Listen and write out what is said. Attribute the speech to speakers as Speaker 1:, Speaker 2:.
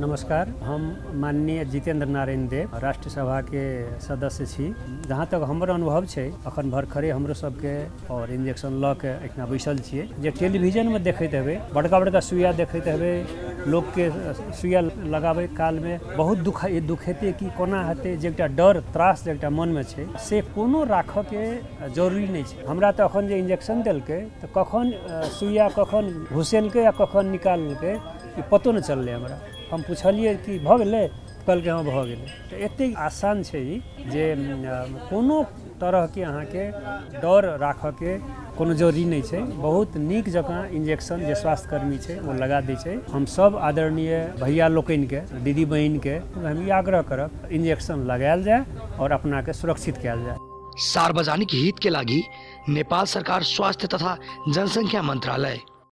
Speaker 1: नमस्कार। हम माननीय जितेंद्र नारायण देव राष्ट्र सभा के सदस्य छी। जहाँ तक हमर अनुभव छै, अखन भरखरे हमरो सबके और इंजेक्शन लऽ के एहिठिना बैसल छियै। जे टेलीविजनमे देखैत हेबै, बड़का बड़का सुइया देखैत हेबै, लोकके सुइया लगाबै कालमे बहुत दुख दुखेतै कि कोना हेतै, जे डर, त्रास जे एकटा मनमे छै, से कोनो राखऽके ज़रूरी नहि छै। हमरा तऽ अखन जे इंजेक्शन देलकै, तऽ कखन सुइया कखन घुसेलकै कखन निकाललकै, ई पतो नहि चललै हमरा। हम पुछलियै कि भऽ गेलै? कहलकै, हँ, भऽ गेलै। आसान छै ई जे कोनो तरहके अहाँके डर राखऽके कोनो ज़रूरी नहि छै। बहुत नीक जकाँ इंजेक्शन जे स्वास्थ्यकर्मी छै, ओ लगा दै हम सब आदरणीय भैया लोकनिके, दीदी बहिनके, हम आग्रह करब इंजेक्शन लगायल जाय और अपना के सुरक्षित कयल जाय।
Speaker 2: सार्वजनिक हित के लागि नेपाल सरकार स्वास्थ्य तथा जनसंख्या मन्त्रालय